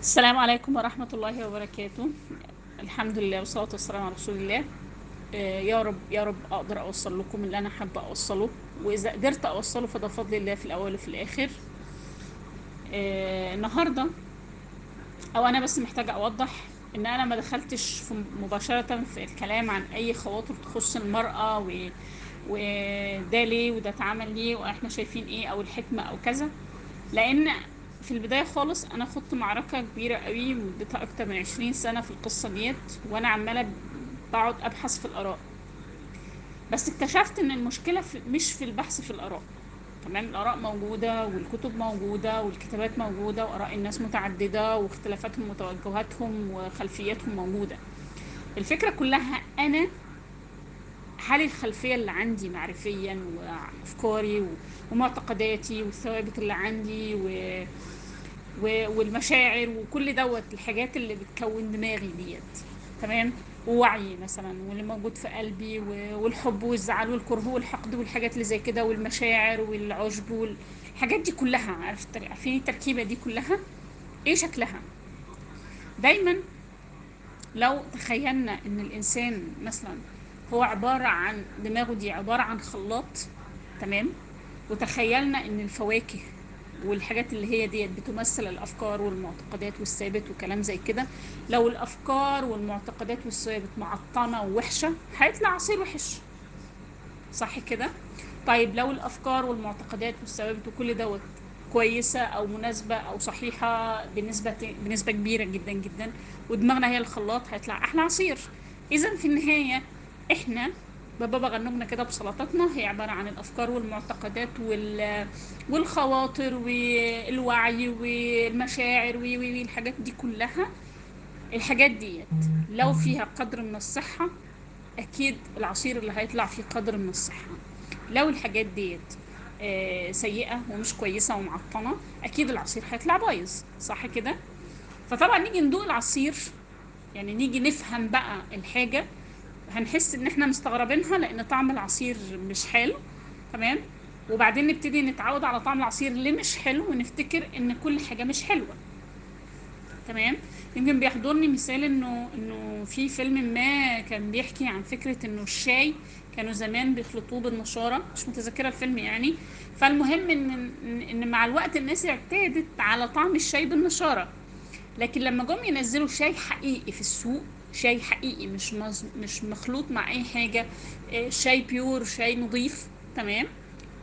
السلام عليكم ورحمة الله وبركاته. الحمد لله والصلاة والسلام على رسول الله. آه، يا رب يا رب أقدر أوصل لكم اللي أنا حابة أوصله وإذا قدرت أوصله فده فضل الله في الأول وفي الآخر. آه، النهاردة أو أنا بس محتاجة أوضح إن أنا ما دخلتش في مباشرة في الكلام عن أي خواطر تخص المرأة وده ليه وده اتعمل ليه وإحنا شايفين إيه أو الحكمة أو كذا. لأن في البداية خالص أنا خدت معركة كبيرة قوي مدتها أكتر من عشرين سنة في القصة ديت وأنا عمالة بقعد أبحث في الآراء. بس اكتشفت إن المشكلة في مش في البحث في الآراء. تمام؟ الآراء موجودة والكتب موجودة والكتابات موجودة وآراء الناس متعددة واختلافاتهم وتوجهاتهم وخلفياتهم موجودة. الفكرة كلها أنا هل الخلفية اللي عندي معرفيا وأفكاري ومعتقداتي والثوابت اللي عندي و... و... والمشاعر وكل دوت الحاجات اللي بتكون دماغي ديت تمام؟ ووعي مثلا واللي موجود في قلبي. والحب والزعل والكره والحقد والحاجات اللي زي كده والمشاعر والعجب والحاجات دي كلها عارفين التركيبة دي كلها؟ إيه شكلها؟ دايما لو تخيلنا إن الإنسان مثلا هو عبارة عن دماغه دي عبارة عن خلاط تمام؟ وتخيلنا إن الفواكه والحاجات اللي هي ديت بتمثل الأفكار والمعتقدات والثابت وكلام زي كده لو الأفكار والمعتقدات والثوابت معطنة ووحشة هيطلع عصير وحش. صح كده؟ طيب لو الأفكار والمعتقدات والثوابت وكل دوت كويسة أو مناسبة أو صحيحة بنسبة بنسبة كبيرة جدا جدا ودماغنا هي الخلاط هيطلع أحلى عصير. اذا في النهاية إحنا بابا غنوجنا كده بسلطاتنا هي عبارة عن الأفكار والمعتقدات وال والخواطر والوعي والمشاعر والحاجات دي كلها. الحاجات ديت لو فيها قدر من الصحة أكيد العصير اللي هيطلع فيه قدر من الصحة. لو الحاجات ديت آه، سيئة ومش كويسة ومعطنة أكيد العصير هيطلع بايظ. صح كده؟ فطبعا نيجي ندوق العصير يعني نيجي نفهم بقى الحاجة هنحس إن إحنا مستغربينها لأن طعم العصير مش حلو تمام؟ وبعدين نبتدي نتعود على طعم العصير اللي مش حلو ونفتكر إن كل حاجة مش حلوة تمام؟ يمكن بيحضرني مثال إنه إنه في فيلم ما كان بيحكي عن فكرة إنه الشاي كانوا زمان بيخلطوه بالنشارة مش متذكرة الفيلم يعني. فالمهم إن إن مع الوقت الناس اعتادت على طعم الشاي بالنشارة. لكن لما جم ينزلوا شاي حقيقي في السوق شاي حقيقي مش مز... مش مخلوط مع أي حاجة. آه، شاي بيور شاي نظيف تمام؟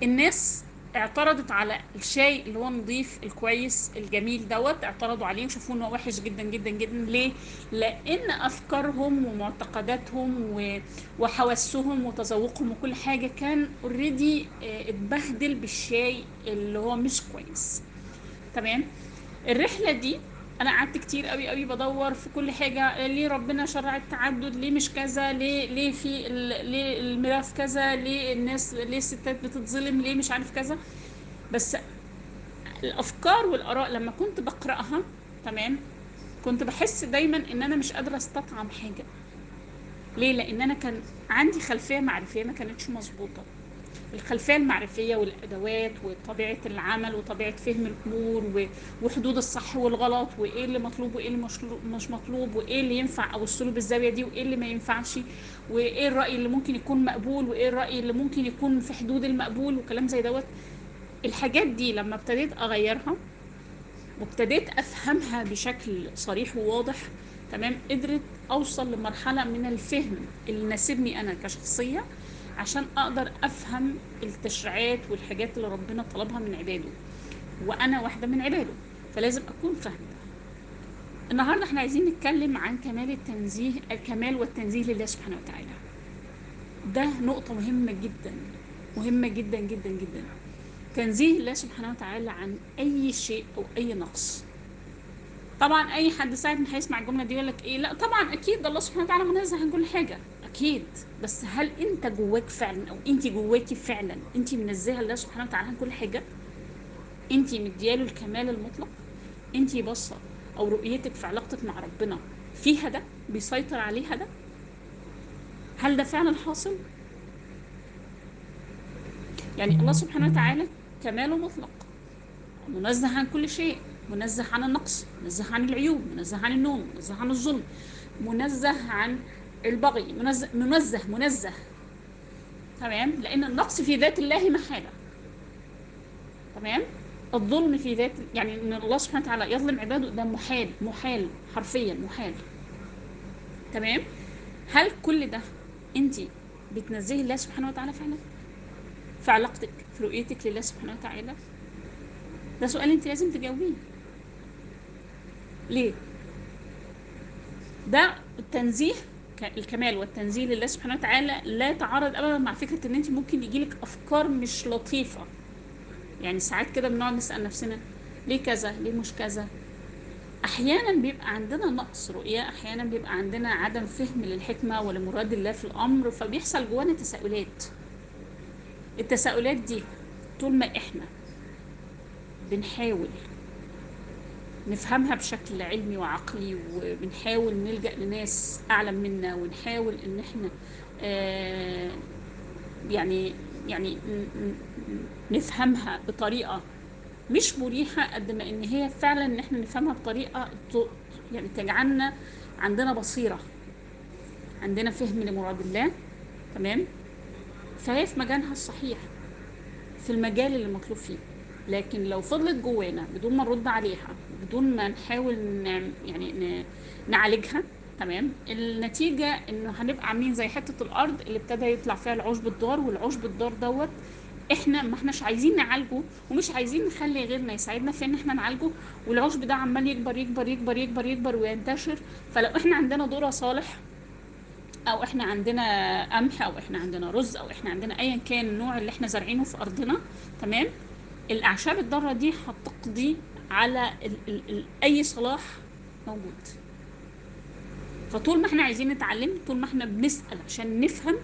الناس اعترضت على الشاي اللي هو نظيف الكويس الجميل دوت اعترضوا عليه وشافوه انه وحش جدا جدا جدا. ليه؟ لأن أفكارهم ومعتقداتهم وحواسهم وتذوقهم وكل حاجة كان اوريدي اتبهدل بالشاي اللي هو مش كويس. تمام؟ الرحلة دي أنا قعدت كتير قوي قوي بدور في كل حاجة ليه ربنا شرع التعدد؟ ليه مش كذا؟ ليه ليه في ليه الميراث كذا؟ ليه الناس ليه الستات بتتظلم؟ ليه مش عارف كذا؟ بس الأفكار والآراء لما كنت بقرأها تمام؟ كنت بحس دايما إن أنا مش قادرة أستطعم حاجة. ليه؟ لأن أنا كان عندي خلفية معرفية ما كانتش مظبوطة. الخلفية المعرفية والأدوات وطبيعة العمل وطبيعة فهم الأمور وحدود الصح والغلط وإيه اللي مطلوب وإيه اللي مش مطلوب وإيه اللي ينفع ابص له بالزاويه دي وإيه اللي ما ينفعش وإيه الرأي اللي ممكن يكون مقبول وإيه الرأي اللي ممكن يكون في حدود المقبول وكلام زي دوت. الحاجات دي لما ابتديت أغيرها وابتديت أفهمها بشكل صريح وواضح تمام قدرت أوصل لمرحلة من الفهم اللي ناسبني أنا كشخصية عشان أقدر أفهم التشريعات والحاجات اللي ربنا طلبها من عباده وأنا واحدة من عباده فلازم أكون فاهمة. ده النهارده إحنا عايزين نتكلم عن كمال التنزيه الكمال والتنزيه لله سبحانه وتعالى. ده نقطة مهمة جدا مهمة جدا جدا جدا. تنزيه الله سبحانه وتعالى عن أي شيء أو أي نقص. طبعا أي حد ساعة ما هيسمع الجملة دي يقول لك إيه؟ لا طبعا أكيد الله سبحانه وتعالى منزه عن كل حاجة. أكيد. بس هل أنت جواك فعلا أو أنت جواكي فعلا أنت منزهة الله سبحانه وتعالى عن كل حاجة؟ أنت مدياله الكمال المطلق؟ أنت باصة أو رؤيتك في علاقتك مع ربنا فيها ده؟ بيسيطر عليها ده؟ هل ده فعلا حاصل؟ يعني الله سبحانه وتعالى كماله مطلق منزه عن كل شيء منزه عن النقص منزه عن العيوب منزه عن النوم منزه عن الظلم منزه عن البغي منزه منزه تمام؟ لأن النقص في ذات الله محالة. تمام؟ الظلم في ذات يعني إن الله سبحانه وتعالى يظلم عباده ده محال محال حرفيا محال. تمام؟ هل كل ده انت بتنزهي الله سبحانه وتعالى فعلا؟ في علاقتك في رؤيتك لله سبحانه وتعالى؟ ده سؤال انت لازم تجاوبيه. ليه؟ ده التنزيه الكمال والتنزيه لله سبحانه وتعالى لا يتعارض ابدا مع فكرة إن أنت ممكن يجيلك أفكار مش لطيفة. يعني ساعات كده بنقعد نسأل نفسنا ليه كذا؟ ليه مش كذا؟ أحيانا بيبقى عندنا نقص رؤية أحيانا بيبقى عندنا عدم فهم للحكمة ولمراد الله في الأمر فبيحصل جوانا تساؤلات. التساؤلات دي طول ما إحنا بنحاول نفهمها بشكل علمي وعقلي وبنحاول نلجأ لناس أعلم منا ونحاول إن إحنا آه، يعني يعني نفهمها بطريقة مش مريحة قد ما إن هي فعلا إن إحنا نفهمها بطريقة يعني تجعلنا عندنا بصيرة عندنا فهم لمراد الله تمام؟ فهي في مجالها الصحيح في المجال اللي مطلوب فيه. لكن لو فضلت جوانا بدون ما نرد عليها بدون ما نحاول ن... يعني. نعالجها تمام النتيجة إنه هنبقى عاملين زي حتة الأرض اللي ابتدى يطلع فيها العشب الضار والعشب الضار دوت إحنا ما إحناش عايزين نعالجه ومش عايزين نخلي غيرنا يساعدنا في إن إحنا نعالجه والعشب ده عمال يكبر يكبر يكبر يكبر يكبر وينتشر فلو إحنا عندنا ذرة صالح أو إحنا عندنا قمح أو إحنا عندنا رز أو إحنا عندنا ايا كان النوع اللي إحنا زارعينه في أرضنا تمام الأعشاب الضارة دي هتقضي على ال ال ال أي صلاح موجود. فطول ما إحنا عايزين نتعلم طول ما إحنا بنسأل عشان نفهم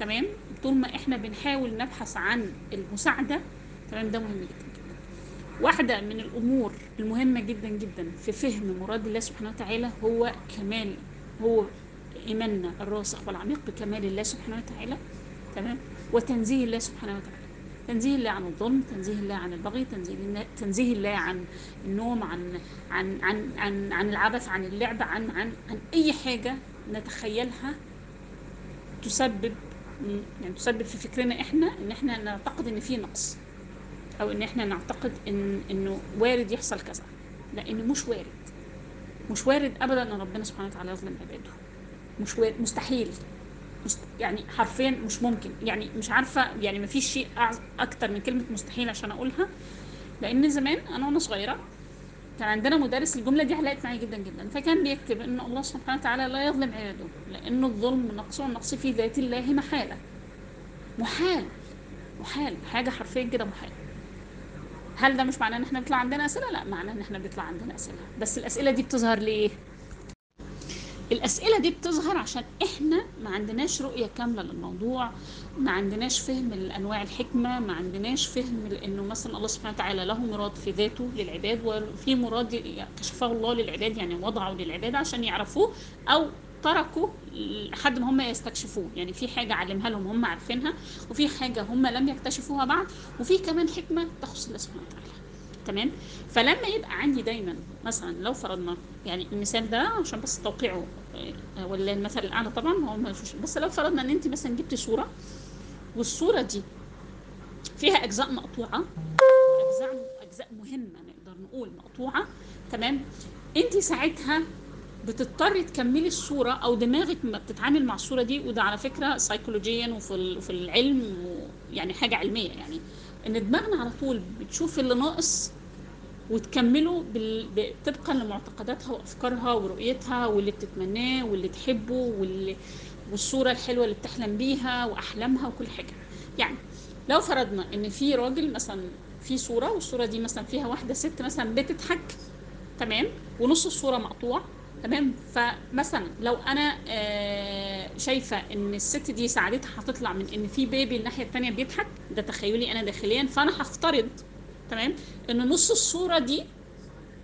تمام؟ طول ما إحنا بنحاول نبحث عن المساعدة تمام؟ ده مهم جدا واحدة من الأمور المهمة جدا جدا في فهم مراد الله سبحانه وتعالى هو كمال هو إيماننا الراسخ والعميق بكمال الله سبحانه وتعالى تمام؟ وتنزيه الله سبحانه وتعالى. تنزيه الله عن الظلم تنزيه الله عن البغي تنزيه الله, عن النوم عن عن عن عن, عن العبث عن اللعب عن عن عن أي حاجة نتخيلها تسبب يعني تسبب في فكرنا إحنا إن إحنا نعتقد إن في نقص أو إن إحنا نعتقد ان إنه وارد يحصل كذا. لأنه مش وارد. مش وارد ابدا إن ربنا سبحانه وتعالى يظلم عباده. مش وارد مستحيل. مست يعني حرفيا مش ممكن. يعني مش عارفة يعني ما فيش شيء أكتر من كلمة مستحيل عشان أقولها. لأن زمان أنا وأنا صغيرة كان عندنا مدرس الجملة دي علقت معايا جدا جدا. فكان بيكتب إن الله سبحانه وتعالى لا يظلم عباده لأن الظلم نقص والنقص في ذات الله محالة. محال. محال. حاجة حرفيا كده محال. هل ده مش معناه إن إحنا بيطلع عندنا أسئلة؟ لا معناه إن إحنا بيطلع عندنا أسئلة. بس الأسئلة دي بتظهر ليه؟ الأسئلة دي بتظهر عشان إحنا ما عندناش رؤية كاملة للموضوع ما عندناش فهم لأنواع الحكمة ما عندناش فهم لأنه مثلا الله سبحانه وتعالى له مراد في ذاته للعباد وفي مراد كشفه الله للعباد يعني وضعه للعباد عشان يعرفوه أو تركوا لحد ما هم يستكشفوه. يعني في حاجة علمها لهم هم عارفينها وفي حاجة هم لم يكتشفوها بعد وفي كمان حكمة تخص الله سبحانه وتعالى. تمام؟ فلما يبقى عندي دايما مثلا لو فرضنا يعني المثال ده عشان بس توقيعه آه، ولا المثل الأعلى طبعا هو ما بس لو فرضنا إن أنت مثلا جبتي صورة والصورة دي فيها أجزاء مقطوعة أجزاء أجزاء مهمة نقدر نقول مقطوعة تمام؟ أنت ساعتها بتضطري تكملي الصورة أو دماغك ما بتتعامل مع الصورة دي وده على فكرة سيكولوجيا وفي ال- وفي العلم يعني حاجة علمية يعني. إن دماغنا على طول بتشوف اللي ناقص وتكمله بال... طبقا لمعتقداتها وأفكارها ورؤيتها واللي بتتمناه واللي تحبه واللي والصورة الحلوة اللي بتحلم بيها وأحلامها وكل حاجة. يعني لو فرضنا إن في راجل مثلا في صورة والصورة دي مثلا فيها واحدة ست مثلا بتضحك تمام؟ ونص الصورة مقطوع تمام؟ فمثلا لو أنا آه، شايفة إن الست دي سعادتها هتطلع من إن في بيبي الناحية التانية بيضحك ده تخيلي أنا داخليا. فأنا هفترض تمام؟ إن نص الصورة دي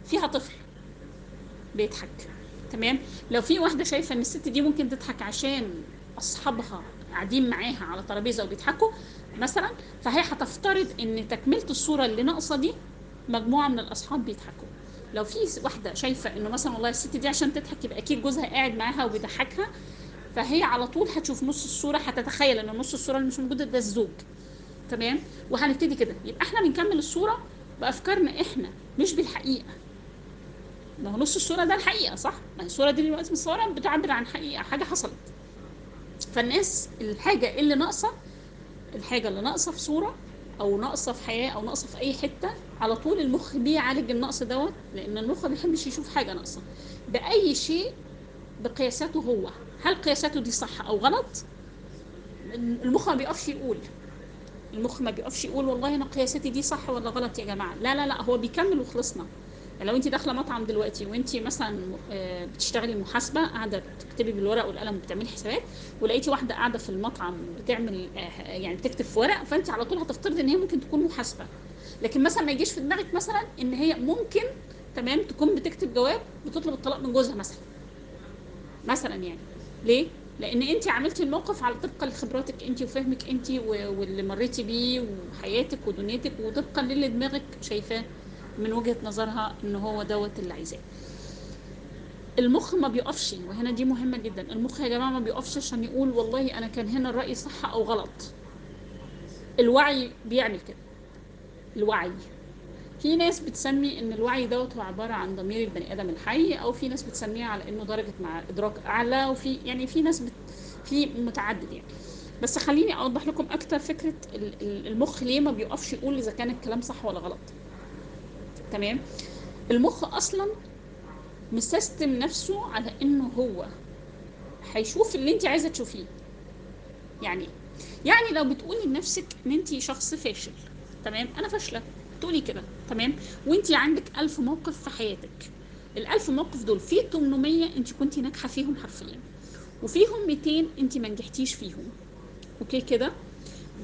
فيها طفل بيضحك تمام؟ لو في واحدة شايفة إن الست دي ممكن تضحك عشان أصحابها قاعدين معاها على ترابيزة وبيضحكوا مثلا فهي هتفترض إن تكملة الصورة اللي ناقصة دي مجموعة من الأصحاب بيضحكوا. لو في واحدة شايفة إنه مثلا والله الست دي عشان تضحك يبقى أكيد جوزها قاعد معاها وبيضحكها فهي على طول هتشوف نص الصورة هتتخيل إن نص الصورة اللي مش موجودة ده الزوج. تمام؟ وهنبتدي كده. يبقى إحنا بنكمل الصورة بأفكارنا إحنا مش بالحقيقة. ما هو نص الصورة ده الحقيقة صح؟ ما الصورة دي دلوقتي متصورة بتعبر عن حقيقة حاجة حصلت. فالناس الحاجة اللي ناقصة الحاجة اللي ناقصة في صورة أو ناقصه في حياة أو ناقصه في أي حتة على طول المخ بيعالج النقص دوت لأن المخ ما بيحبش يشوف حاجة ناقصة. بأي شيء بقياساته هو. هل قياساته دي صح أو غلط؟ المخ ما بيقفش يقول. المخ ما بيقفش يقول والله أنا قياساتي دي صح ولا غلط يا جماعة. لا لا لا هو بيكمل وخلصنا. لو انت داخلة مطعم دلوقتي وانت مثلا آه، بتشتغلي محاسبة قاعدة بتكتبي بالورق والقلم وبتعملي حسابات ولقيتي واحدة قاعدة في المطعم بتعمل آه، يعني بتكتب في ورق فانت على طول هتفترضي إن هي ممكن تكون محاسبة. لكن مثلا ما يجيش في دماغك مثلا إن هي ممكن تمام تكون بتكتب جواب بتطلب الطلاق من جوزها مثلا. مثلا يعني. ليه؟ لأن انت عملتي الموقف على طبقا لخبراتك انت وفهمك انت واللي مريتي بيه وحياتك ودنيتك وطبقا للي دماغك شايفاه. من وجهة نظرها إن هو دوت اللي عايزاه. المخ ما بيقفش وهنا دي مهمة جدا. المخ يا جماعة ما بيقفش عشان يقول والله أنا كان هنا الرأي صح أو غلط. الوعي بيعمل كده. الوعي. في ناس بتسمي إن الوعي دوت هو عبارة عن ضمير البني آدم الحي أو في ناس بتسميها على إنه درجة مع إدراك أعلى وفي يعني في ناس بت في متعدد يعني. بس خليني أوضح لكم أكتر فكرة ال- ال- المخ ليه ما بيقفش يقول إذا كان الكلام صح ولا غلط. تمام؟ المخ أصلا مسيستم نفسه على إنه هو هيشوف اللي انت عايزة تشوفيه. يعني إيه؟ يعني لو بتقولي لنفسك إن انت شخص فاشل تمام؟ أنا فاشلة تقولي كده تمام؟ وانت عندك ألف موقف في حياتك. الألف موقف دول في 800 انت كنت ناجحة فيهم حرفيا وفيهم 200 انت ما نجحتيش فيهم. أوكي كده؟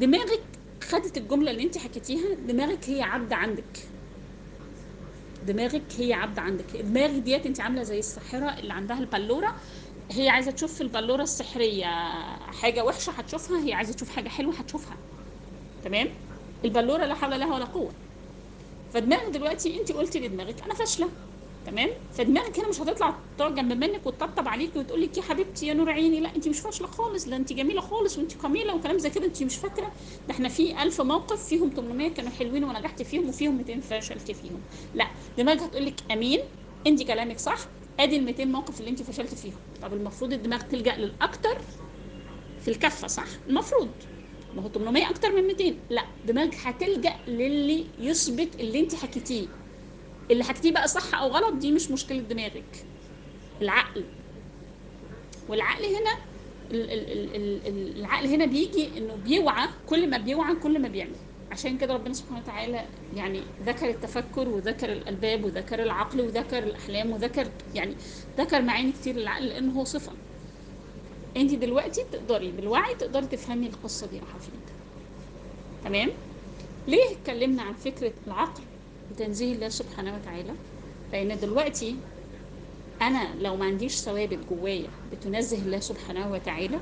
دماغك خدت الجملة اللي انت حكيتيها دماغك هي عبد عندك. دماغك هي عبد عندك. دماغك ديت انت عاملة زي الساحرة اللي عندها البلورة. هي عايزة تشوف في البلورة السحرية حاجة وحشة هتشوفها هي عايزة تشوف حاجة حلوة هتشوفها. تمام؟ البلورة لا حول لها ولا قوة. فدماغك دلوقتي انت قلتي لدماغك أنا فاشلة. تمام؟ فدماغك هنا مش هتطلع تقعد جنب منك وتطبطب عليكي وتقول لك يا حبيبتي يا نور عيني لا انت مش فاشلة خالص لا انت جميلة خالص وانت جميله وكلام زي كده انت مش فاكرة. ده إحنا في 1000 موقف فيهم 800 كانوا حلوين ونجحت فيهم وفيهم 200 فشلت فيهم. لا دماغك هتقول لك أمين انت كلامك صح ادي ال 200 موقف اللي انت فشلت فيهم. طب المفروض الدماغ تلجأ للأكتر في الكفة صح؟ المفروض. ما هو 800 أكتر من 200 لا دماغك هتلجأ للي يثبت اللي انت حكيتيه. اللي حكيتيه بقى صح أو غلط دي مش مشكلة دماغك. العقل. والعقل هنا ال- ال- ال- ال- ال- العقل هنا بيجي إنه بيوعى كل ما بيوعى كل ما بيعمل. عشان كده ربنا سبحانه وتعالى يعني ذكر التفكر وذكر الألباب وذكر العقل وذكر الأحلام وذكر يعني ذكر معاني كتير للعقل لأنه هو صفة. أنت دلوقتي تقدري بالوعي تقدري تفهمي القصة دي يا حفيد. تمام؟ ليه اتكلمنا عن فكرة العقل؟ وتنزيه الله سبحانه وتعالى. لأن دلوقتي أنا لو ما عنديش ثوابت جوايا بتنزه الله سبحانه وتعالى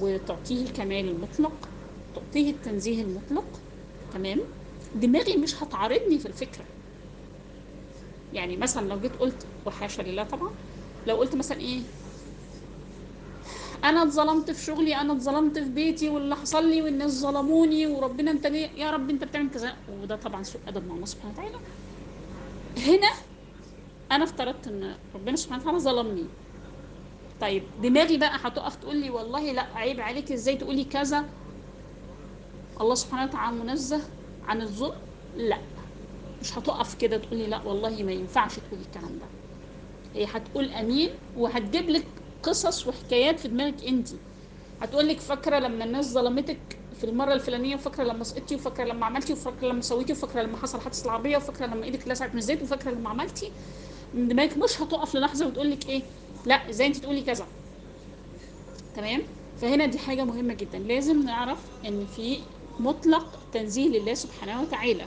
وتعطيه الكمال المطلق تعطيه التنزيه المطلق تمام؟ دماغي مش هتعارضني في الفكرة. يعني مثلا لو جيت قلت وحاشا لله طبعا لو قلت مثلا إيه؟ أنا اتظلمت في شغلي أنا اتظلمت في بيتي واللي حصل لي والناس ظلموني وربنا أنت ليه يا رب أنت بتعمل كذا. وده طبعا سوء أدب مع الله سبحانه وتعالى. هنا أنا افترضت إن ربنا سبحانه وتعالى ظلمني. طيب دماغي بقى هتقف تقول لي والله لا عيب عليك إزاي تقولي كذا؟ الله سبحانه وتعالى منزه عن الظلم؟ لا. مش هتقف كده تقول لي لا والله ما ينفعش تقولي الكلام ده. هي هتقول أمين وهتجيب لك قصص وحكايات في دماغك انت. هتقول لك فاكرة لما الناس ظلمتك في المرة الفلانية وفاكرة لما سقطتي وفاكرة لما عملتي وفاكرة لما سويتي وفاكرة لما حصل حادث العربيه وفاكرة لما إيدك لسعت من الزيت وفاكرة لما عملتي. دماغك مش هتقف للحظة وتقول لك إيه لا إزاي انت تقولي كذا. تمام؟ فهنا دي حاجة مهمة جدا. لازم نعرف إن في مطلق تنزيه لله سبحانه وتعالى.